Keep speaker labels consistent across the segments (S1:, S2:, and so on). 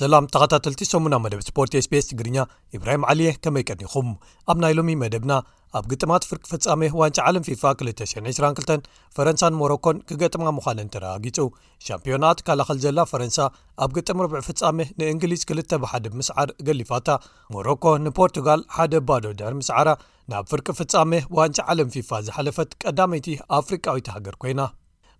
S1: ሰላም ተኸታተልቲ ሰሙና መደብ ስፖርት ስቤስ ትግርኛ ኢብራሂም ዓሊየ ከመይ ቀኒኹም ኣብ ናይ ሎሚ መደብና ኣብ ግጥማት ፍርቂ ፍጻሜ ዋንጫ ዓለም ፊፋ 222 ፈረንሳን ሞሮኮን ክገጥማ ምዃነን ተረጋጊጹ ሻምፒዮና ትከላኸል ዘላ ፈረንሳ ኣብ ግጥም ርብዒ ፍጻሜ ንእንግሊዝ ክልተ ብሓደ ብምስዓር ገሊፋታ ሞሮኮ ንፖርቱጋል ሓደ ባዶ ድሕሪ ምስዓራ ናብ ፍርቂ ፍጻሜ ዋንጫ ዓለም ፊፋ ዝሓለፈት ቀዳመይቲ ኣፍሪቃዊት ሃገር ኮይና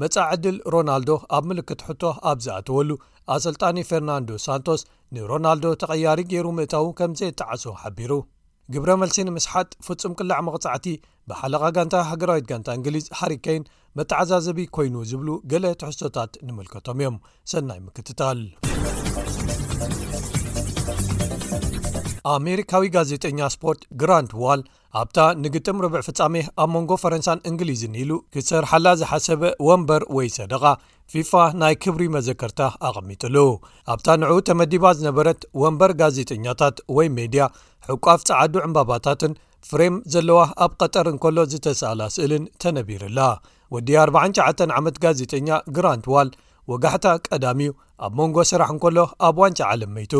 S1: መፃእ ዕድል ሮናልዶ ኣብ ምልክት ሕቶ ኣብ ዝኣተወሉ ኣሰልጣኒ ፈርናንዶ ሳንቶስ ንሮናልዶ ተቐያሪ ገይሩ ምእታዉ ከምዘየጣዓሶ ሓቢሩ ግብረ መልሲ ንምስሓት ፍጹም ቅላዕ መቕጻዕቲ ብሓለቓ ጋንታ ሃገራዊት ጋንታ እንግሊዝ ሃሪከይን መተዓዛዘቢ ኮይኑ ዝብሉ ገለ ትሕዝቶታት ንምልከቶም እዮም ሰናይ ምክትታል ኣሜሪካዊ ጋዜጠኛ ስፖርት ግራንት ዋል ኣብታ ንግጥም ርብዕ ፍጻሜ ኣብ መንጎ ፈረንሳን እንግሊዝን ኢሉ ክሰርሓላ ዝሓሰበ ወንበር ወይ ሰደቓ ፊፋ ናይ ክብሪ መዘከርታ ኣቐሚጥሉ ኣብታ ንዕኡ ተመዲባ ዝነበረት ወንበር ጋዜጠኛታት ወይ ሜድያ ሕቋፍ ጸዓዱ ዕምባባታትን ፍሬም ዘለዋ ኣብ ቐጠር እንከሎ ዝተሰኣላ ስእልን ተነቢርላ ወዲ 49 ዓመት ጋዜጠኛ ግራንት ዋል ወጋሕታ ቀዳሚ እዩ ኣብ መንጎ ስራሕ እንከሎ ኣብ ዋንጫ ዓለም መይቱ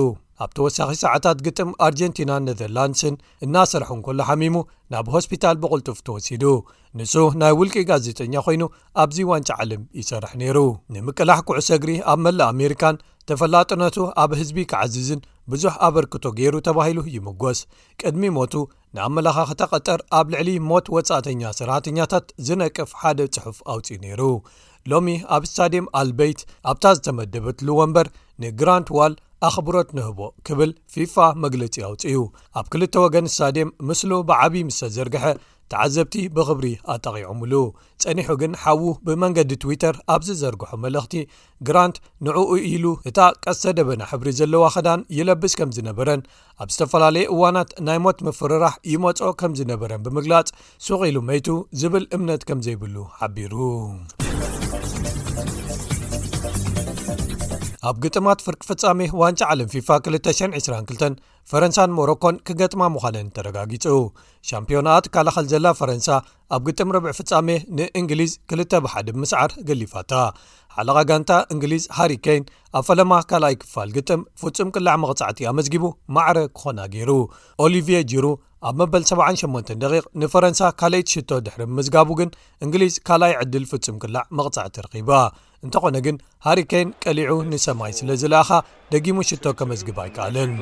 S1: ኣብ ተወሳኺ ሰዓታት ግጥም ኣርጀንቲና ነዘርላንድስን እናሰርሑ እንከሎ ሓሚሙ ናብ ሆስፒታል ብቕልጡፍ ተወሲዱ ንሱ ናይ ውልቂ ጋዜጠኛ ኮይኑ ኣብዚ ዋንጫ ዓለም ይሰርሕ ነይሩ። ንምቅላሕ ኩዕሶ እግሪ ኣብ መላእ ኣሜሪካን ተፈላጥነቱ ኣብ ህዝቢ ክዓዝዝን ብዙሕ ኣበርክቶ ገይሩ ተባሂሉ ይምጎስ። ቅድሚ ሞቱ ንኣመለኻኽታ ቀጠር ኣብ ልዕሊ ሞት ወጻእተኛ ሰራሕተኛታት ዝነቅፍ ሓደ ጽሑፍ ኣውጺኡ ነይሩ። ሎሚ ኣብ ስታድየም ኣልበይት ኣብታ ዝተመደበትሉ ወንበር ንግራንት ዋል ኣኽብሮት ንህቦ ክብል ፊፋ መግለጺ ኣውጽኡ ኣብ ክልተ ወገን ስታድየም ምስሉ ብዓብዪ ምስተዘርግሐ ተዓዘብቲ ብኽብሪ ኣጣቒዖምሉ። ጸኒሑ ግን ሓዉ ብመንገዲ ትዊተር ኣብ ዝዘርግሖ መልእኽቲ፣ ግራንት ንዕኡ ኢሉ እታ ቀስተ ደበና ሕብሪ ዘለዋ ክዳን ይለብስ ከም ዝነበረን ኣብ ዝተፈላለየ እዋናት ናይ ሞት ምፍርራሕ ይመጾ ከም ዝነበረን ብምግላጽ ሱቕ ኢሉ መይቱ ዝብል እምነት ከም ዘይብሉ ሓቢሩ። ኣብ ግጥማት ፍርቂ ፍጻሜ ዋንጫ ዓለም ፊፋ 222 ፈረንሳን ሞሮኮን ክገጥማ ምዃነን ተረጋጊጹ ሻምፒዮናኣ ትከላኸል ዘላ ፈረንሳ ኣብ ግጥም ርብዒ ፍጻሜ ንእንግሊዝ ክልተ ብሓደ ብምስዓር ገሊፋታ ሓለቓ ጋንታ እንግሊዝ ሃሪከይን ኣብ ፈለማ ካልኣይ ክፋል ግጥም ፍጹም ቅላዕ መቕጻዕቲ ኣመዝጊቡ ማዕረ ክኾና ገይሩ ኦሊቭየ ጅሩ ኣብ መበል 78 ደቂ ንፈረንሳ ካልይቲ ሽቶ ድሕሪ ምዝጋቡ ግን እንግሊዝ ካልኣይ ዕድል ፍጹም ቅላዕ መቕጻዕቲ ረኺባ እንተኾነ ግን ሃሪ ከይን ቀሊዑ ንሰማይ ስለ ዝለኣኻ ደጊሙ ሽቶ ከመዝግብ ኣይከኣለን።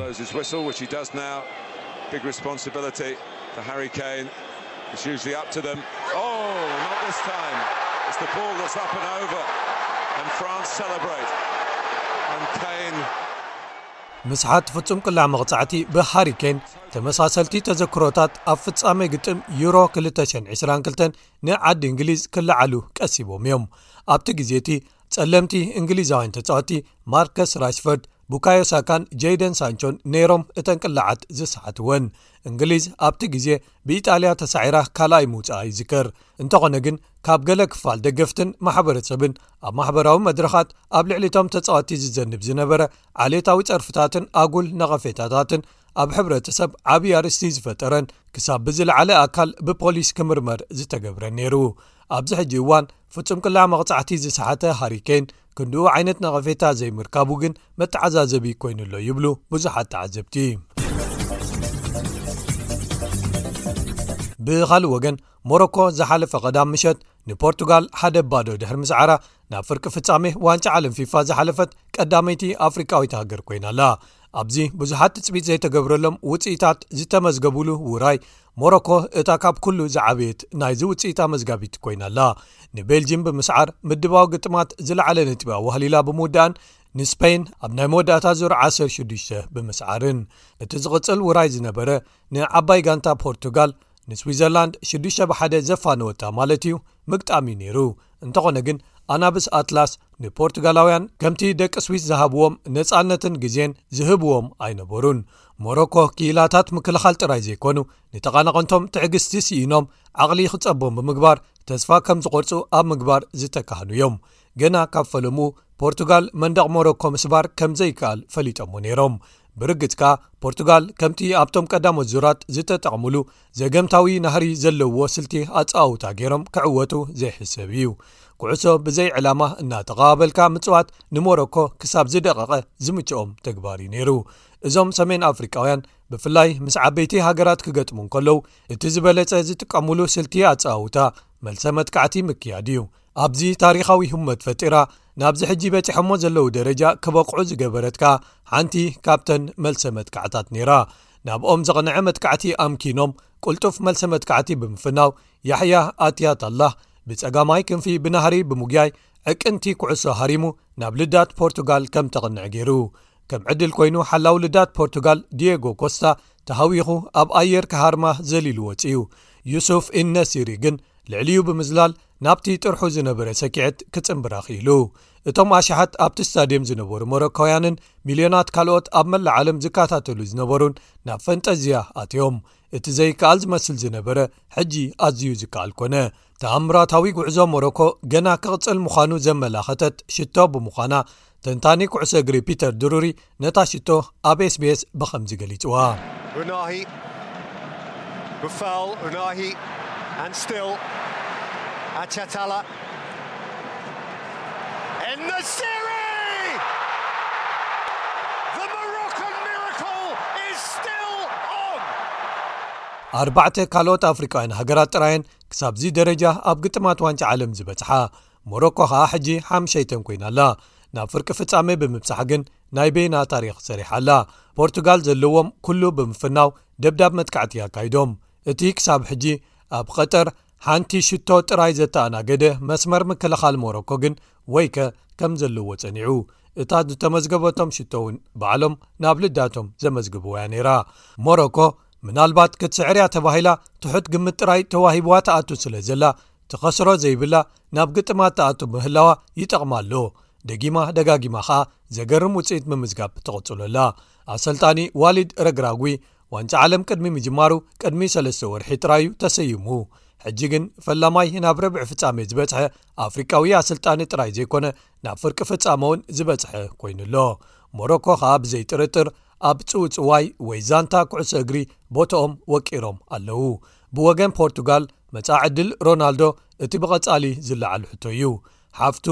S1: ምስሓት ፍጹም ቅላዕ መቕጻዕቲ ብሃሪ ከይን ተመሳሰልቲ ተዘክሮታት ኣብ ፍጻሜ ግጥም ዩሮ 202 ንዓዲ እንግሊዝ ክለዓሉ ቀሲቦም እዮም ኣብቲ ግዜ እቲ ጸለምቲ እንግሊዛውያን ተጻወቲ ማርከስ ራሽፈርድ ቡካዮሳካን ጀይደን ሳንቾን ነይሮም እተን ቅላዓት ዝሰሓትወን እንግሊዝ ኣብቲ ግዜ ብኢጣልያ ተሳዒራ ካልኣይ ምውፃኣ ይዝከር እንተኾነ ግን ካብ ገለ ክፋል ደገፍትን ማሕበረሰብን ኣብ ማሕበራዊ መድረኻት ኣብ ልዕሊቶም ተፃወቲ ዝዘንብ ዝነበረ ዓሌታዊ ፀርፍታትን ኣጉል ነቐፌታታትን ኣብ ሕብረተሰብ ዓብዪ ኣርእስቲ ዝፈጠረን ክሳብ ብዝለዓለ ኣካል ብፖሊስ ክምርመር ዝተገብረን ነይሩ ኣብዚ ሕጂ እዋን ፍጹም ቅላዕ መቕጻዕቲ ዝሰሓተ ሃሪኬን ክንድኡ ዓይነት ነቐፌታ ዘይምርካቡ ግን መተዓዛዘቢ ኮይኑ ኣሎ ይብሉ ብዙሓት ተዓዘብቲ ብኻልእ ወገን ሞሮኮ ዝሓለፈ ቀዳም ምሸት ንፖርቱጋል ሓደ ባዶ ድሕሪ ምስዓራ ናብ ፍርቂ ፍጻሜ ዋንጫ ዓለም ፊፋ ዝሓለፈት ቀዳመይቲ ኣፍሪቃዊት ሃገር ኮይና ኣላ ኣብዚ ብዙሓት ትፅቢት ዘይተገብረሎም ውፅኢታት ዝተመዝገቡሉ ውራይ ሞሮኮ እታ ካብ ኩሉ ዝዓበየት ናይዚ ውፅኢት ኣመዝጋቢት ኮይና ኣላ ንቤልጂም ብምስዓር ምድባዊ ግጥማት ዝለዓለ ነጥቢ ኣዋህሊላ ብምውዳእን ንስፐይን ኣብ ናይ መወዳእታ ዙር 16 ብምስዓርን እቲ ዝቕፅል ውራይ ዝነበረ ንዓባይ ጋንታ ፖርቱጋል ንስዊዘርላንድ ሽዱሽተ ብ ሓደ ዘፋነወታ ማለት እዩ ምግጣም እዩ ነይሩ እንተኾነ ግን ኣናብስ ኣትላስ ንፖርቱጋላውያን ከምቲ ደቂ ስዊስ ዝሃብዎም ነፃነትን ግዜን ዝህብዎም ኣይነበሩን ሞሮኮ ክኢላታት ምክልኻል ጥራይ ዘይኮኑ ንተቓናቐንቶም ትዕግስቲ ስኢኖም ዓቕሊ ክፀቦም ብምግባር ተስፋ ከም ዝቖርፁ ኣብ ምግባር ዝተካህኑ እዮም ገና ካብ ፈለምኡ ፖርቱጋል መንደቕ ሞሮኮ ምስባር ከም ዘይከኣል ፈሊጦምዎ ነይሮም ብርግጽ ከኣ ፖርቱጋል ከምቲ ኣብቶም ቀዳሞት ዙራት ዝተጠቕምሉ ዘገምታዊ ናህሪ ዘለዎ ስልቲ ኣጸዋውታ ገይሮም ክዕወቱ ዘይሕሰብ እዩ ኩዕሶ ብዘይ ዕላማ እናተቐባበልካ ምጽዋት ንሞሮኮ ክሳብ ዝደቐቐ ዝምችኦም ተግባር እዩ ነይሩ እዞም ሰሜን ኣፍሪቃውያን ብፍላይ ምስ ዓበይቲ ሃገራት ክገጥሙ እንከለዉ እቲ ዝበለጸ ዝጥቀምሉ ስልቲ ኣጸዋውታ መልሰ መጥካዕቲ ምክያድ እዩ ኣብዚ ታሪኻዊ ህሞት ፈጢራ ናብዚ ሕጂ በጺሖሞ ዘለዉ ደረጃ ክበቕዑ ዝገበረት ከኣ ሓንቲ ካብተን መልሰ መጥቃዕታት ነይራ ናብኦም ዘቕንዐ መጥቃዕቲ ኣምኪኖም ቅልጡፍ መልሰ መጥቃዕቲ ብምፍናው ያሕያ ኣትያት ኣላህ ብጸጋማይ ክንፊ ብናህሪ ብምጉያይ ዕቅንቲ ኩዕሶ ሃሪሙ ናብ ልዳት ፖርቱጋል ከም ተቕንዕ ገይሩ ከም ዕድል ኮይኑ ሓላው ልዳት ፖርቱጋል ድየጎ ኮስታ ተሃዊኹ ኣብ ኣየር ክሃርማ ዘሊሉ ወጺኡ ዩሱፍ ኢነሲሪ ግን ልዕሊኡ ብምዝላል ናብቲ ጥርሑ ዝነበረ ሰኪዐት ክጽምብራ ክኢሉ እቶም ኣሽሓት ኣብቲ ስታድየም ዝነበሩ ሞሮካውያንን ሚልዮናት ካልኦት ኣብ መላእ ዓለም ዝከታተሉ ዝነበሩን ናብ ፈንጠዝያ ኣትዮም እቲ ዘይከኣል ዝመስል ዝነበረ ሕጂ ኣዝዩ ዝከኣል ኮነ ተኣምራታዊ ጉዕዞ ሞሮኮ ገና ክቕጽል ምዃኑ ዘመላኸተት ሽቶ ብምዃና ተንታኒ ኩዕሶ እግሪ ፒተር ድሩሪ ነታ ሽቶ ኣብ ስbs ብኸምዚ ገሊጽዋ። ኣርባዕተ ካልኦት ኣፍሪቃውያን ሃገራት ጥራየን ክሳብዚ ደረጃ ኣብ ግጥማት ዋንጫ ዓለም ዝበጽሓ ሞሮኮ ከኣ ሕጂ ሓምሸይተን ኮይና ኣላ ናብ ፍርቂ ፍጻመ ብምብጻሕ ግን ናይ በይና ታሪኽ ሰሪሓ ኣላ ፖርቱጋል ዘለዎም ኩሉ ብምፍናው ደብዳብ መጥቃዕቲ ኣካይዶም እቲ ክሳብ ሕጂ ኣብ ቐጠር ሓንቲ ሽቶ ጥራይ ዘተኣናገደ መስመር ምክልኻል ሞሮኮ ግን ወይከ ከም ዘለዎ ጸኒዑ እታ ዝተመዝገበቶም ሽቶ እውን ባዕሎም ናብ ልዳቶም ዘመዝግብዎያ ነይራ ሞሮኮ ምናልባት ክትስዕርያ ተባሂላ ትሑት ግምት ጥራይ ተዋሂብዋ ትኣቱ ስለ ዘላ ትኸስሮ ዘይብላ ናብ ግጥማት ትኣቱ ምህላዋ ይጠቕማ ኣሎ ደጊማ ደጋጊማ ከኣ ዘገርም ውጽኢት ምምዝጋብ ትቕጽሎ ኣላ ኣሰልጣኒ ዋሊድ ረግራጉ ዋንጫ ዓለም ቅድሚ ምጅማሩ ቅድሚ ሰለስተ ወርሒ ጥራዩ ተሰይሙ ሕጂ ግን ፈላማይ ናብ ረብዒ ፍጻሜ ዝበጽሐ ኣፍሪቃዊ ኣሰልጣኒ ጥራይ ዘይኮነ ናብ ፍርቂ ፍጻመ ውን ዝበጽሐ ኮይኑ ኣሎ ሞሮኮ ከኣ ብዘይጥርጥር ኣብ ጽውጽዋይ ወይ ዛንታ ኩዕሶ እግሪ ቦትኦም ወቂሮም ኣለዉ ብወገን ፖርቱጋል መጻ ዕድል ሮናልዶ እቲ ብቐጻሊ ዝለዓሉ ሕቶ እዩ ሓፍቱ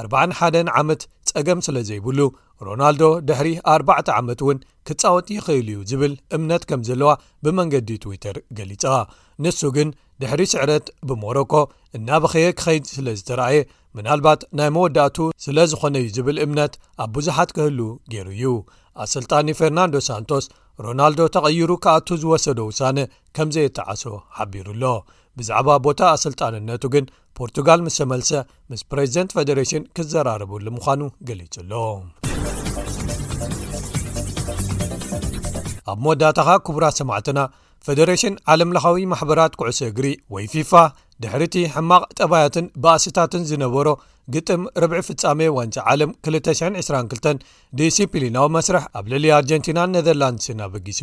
S1: 41 ዓመት ጸገም ስለ ዘይብሉ ሮናልዶ ድሕሪ 4ተ ዓመት እውን ክጻወት ይኽእል እዩ ዝብል እምነት ከም ዘለዋ ብመንገዲ ትዊተር ገሊጻ ንሱ ግን ድሕሪ ስዕረት ብሞሮኮ እናበኸየ ክኸይድ ስለ ዝተረእየ ምናልባት ናይ መወዳእቱ ስለ ዝኾነ እዩ ዝብል እምነት ኣብ ብዙሓት ክህሉ ገይሩ እዩ ኣሰልጣኒ ፈርናንዶ ሳንቶስ ሮናልዶ ተቐይሩ ክኣቱ ዝወሰዶ ውሳነ ከም ዘየጣዓሶ ሓቢሩ ኣሎ ብዛዕባ ቦታ ኣሰልጣንነቱ ግን ፖርቱጋል ምስ ተመልሰ ምስ ፕሬዚደንት ፈደሬሽን ክዘራረብሉ ምዃኑ ገሊጹ ኣሎ ኣብ መወዳእታኻ ክቡራት ሰማዕትና ፈደረሽን ዓለምለኻዊ ማሕበራት ኩዕሶ እግሪ ወይ ፊፋ ድሕሪቲ ሕማቕ ጠባያትን ባእስታትን ዝነበሮ ግጥም ርብዒ ፍጻሜ ዋንጫ ዓለም 222 ዲሲፕሊናዊ መስርሕ ኣብ ልዕሊ ኣርጀንቲናን ነዘርላንድስን ኣበጊሱ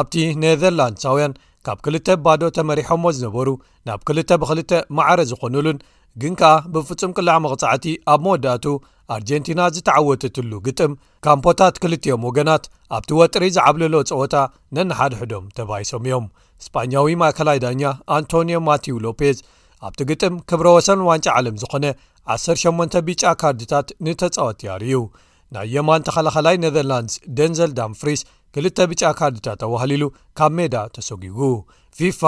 S1: ኣብቲ ነዘርላንድሳውያን ካብ ክልተ ባዶ ተመሪሖሞ ዝነበሩ ናብ ክልተ ብክልተ ማዕረ ዝኾኑሉን ግን ከኣ ብፍጹም ቅላዕ መቕጻዕቲ ኣብ መወዳእቱ ኣርጀንቲና ዝተዓወተትሉ ግጥም ካምፖታት ክልቲኦም ወገናት ኣብቲ ወጥሪ ዝዓብለሎ ጸወታ ነንሓድሕዶም ተባይሶም እዮም ስጳኛዊ ማእከላይ ዳኛ ኣንቶንዮ ማቲው ሎፔዝ ኣብቲ ግጥም ክብረ ወሰን ዋንጫ ዓለም ዝኾነ 18 ቢጫ ካርድታት ንተጻወት ያር እዩ ናይ የማን ተኸላኸላይ ነዘርላንድስ ደንዘል ዳም ፍሪስ ክልተ ብጫ ካርድታት ኣዋህሊሉ ካብ ሜዳ ተሰጒጉ ፊፋ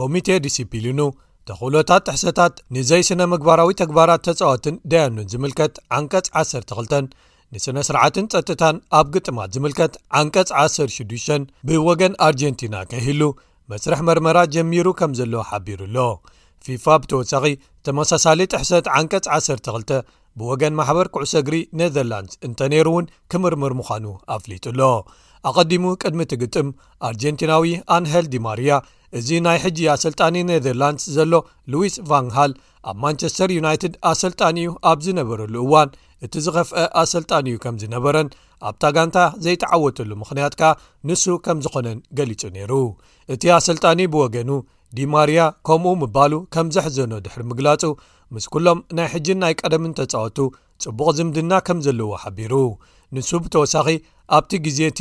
S1: ኮሚቴ ዲስፕሊኑ ተኽእሎታት ጥሕሰታት ንዘይ ስነ ምግባራዊ ተግባራት ተጻወትን ደያኑን ዝምልከት ዓንቀጽ 12 ንስነ ስርዓትን ጸጥታን ኣብ ግጥማት ዝምልከት ዓንቀጽ 16 ብወገን ኣርጀንቲና ከይህሉ መስርሕ መርመራ ጀሚሩ ከም ዘሎ ሓቢሩ ኣሎ ፊፋ ብተወሳኺ ተመሳሳሊ ጥሕሰት ዓንቀጽ 12 ብወገን ማሕበር ኩዕሶ እግሪ ኔዘርላንድስ እንተነይሩ እውን ክምርምር ምዃኑ ኣፍሊጡ ኣሎ ኣቐዲሙ ቅድሚ እቲ ግጥም ኣርጀንቲናዊ ኣንሄል ዲማርያ እዚ ናይ ሕጂ ኣሰልጣኒ ኔዘርላንድስ ዘሎ ሉዊስ ቫንሃል ኣብ ማንቸስተር ዩናይትድ ኣሰልጣኒ እዩ ኣብ ዝነበረሉ እዋን እቲ ዝኸፍአ ኣሰልጣኒዩ ከም ዝነበረን ኣብታ ጋንታ ዘይተዓወተሉ ምኽንያት ከኣ ንሱ ከም ዝኾነን ገሊጹ ነይሩ እቲ ኣሰልጣኒ ብወገኑ ዲማርያ ከምኡ ምባሉ ከም ዘሕዘኖ ድሕሪ ምግላጹ ምስ ኩሎም ናይ ሕጂን ናይ ቀደምን ተጻወቱ ጽቡቕ ዝምድና ከም ዘለዎ ሓቢሩ ንሱ ብተወሳኺ ኣብቲ ግዜ እቲ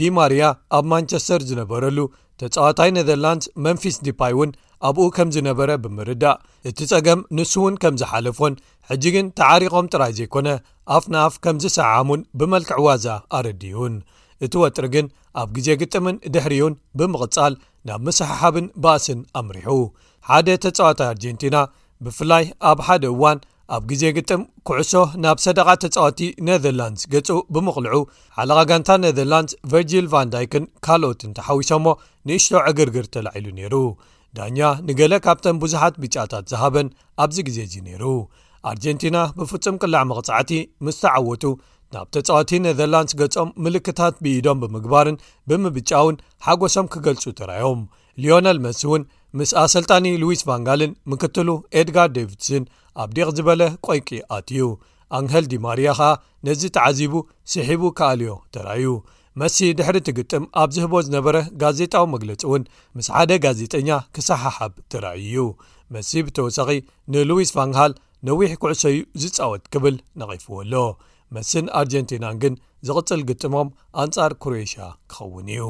S1: ዲማርያ ኣብ ማንቸስተር ዝነበረሉ ተጻዋታይ ነዘርላንድስ መንፊስ ዲፓይ እውን ኣብኡ ከም ዝነበረ ብምርዳእ እቲ ጸገም ንሱ እውን ከም ዝሓለፎን ሕጂ ግን ተዓሪቖም ጥራይ ዘይኮነ ኣፍ ንኣፍ ከም ዝሰዓዓሙን ብመልክዕ ዋዛ ኣረዲኡን እቲ ወጥሪ ግን ኣብ ግዜ ግጥምን ድሕሪኡን ብምቕጻል ናብ ምስሕሓብን ባእስን ኣምሪሑ ሓደ ተጻዋታይ ኣርጀንቲና ብፍላይ ኣብ ሓደ እዋን ኣብ ግዜ ግጥም ኩዕሶ ናብ ሰደቓ ተጻዋቲ ነዘርላንድስ ገጹ ብምቕልዑ ሓለቓ ጋንታ ነዘርላንድስ ቨርጂል ቫንዳይክን ካልኦትን ተሓዊሶሞ ንእሽቶ ዕግርግር ተላዒሉ ነይሩ ዳኛ ንገለ ካብተን ብዙሓት ብጫታት ዝሃበን ኣብዚ ግዜ እዚ ነይሩ ኣርጀንቲና ብፍጹም ቅላዕ መቕጻዕቲ ምስ ተዓወቱ ናብ ተጻዋቲ ነዘርላንድስ ገጾም ምልክታት ብኢዶም ብምግባርን ብምብጫውን ሓጎሶም ክገልጹ ተራዮም ሊዮነል መሲ እውን ምስ ኣሰልጣኒ ሉዊስ ቫንጋልን ምክትሉ ኤድጋር ዴቪድስን ኣብ ዲቕ ዝበለ ቆይቂ ኣትዩ ኣንሀል ዲማርያ ኸኣ ነዚ ተዓዚቡ ስሒቡ ክኣልዮ ተራዩ መሲ ድሕሪ እቲ ግጥም ኣብ ዝህቦ ዝነበረ ጋዜጣዊ መግለጺ እውን ምስ ሓደ ጋዜጠኛ ክሰሓሓብ ተራእዩ እዩ መሲ ብተወሳኺ ንሉዊስ ፋንግሃል ነዊሕ ኩዕሶ እዩ ዝጻወት ክብል ነቒፍዎ ኣሎ መስን ኣርጀንቲናን ግን ዝቕጽል ግጥሞም ኣንጻር ክሮኤሽያ ክኸውን እዩ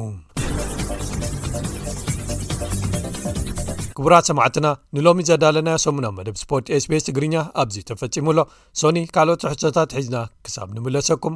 S1: ክቡራት ሰማዕትና ንሎሚ ዘዳለናዮ ሰሙናብ መደብ ስፖርት ስቤስ ትግርኛ ኣብዚ ተፈጺሙ ኣሎ ሶኒ ካልኦት ትሕሶታት ሒዝና ክሳብ ንምለሰኩም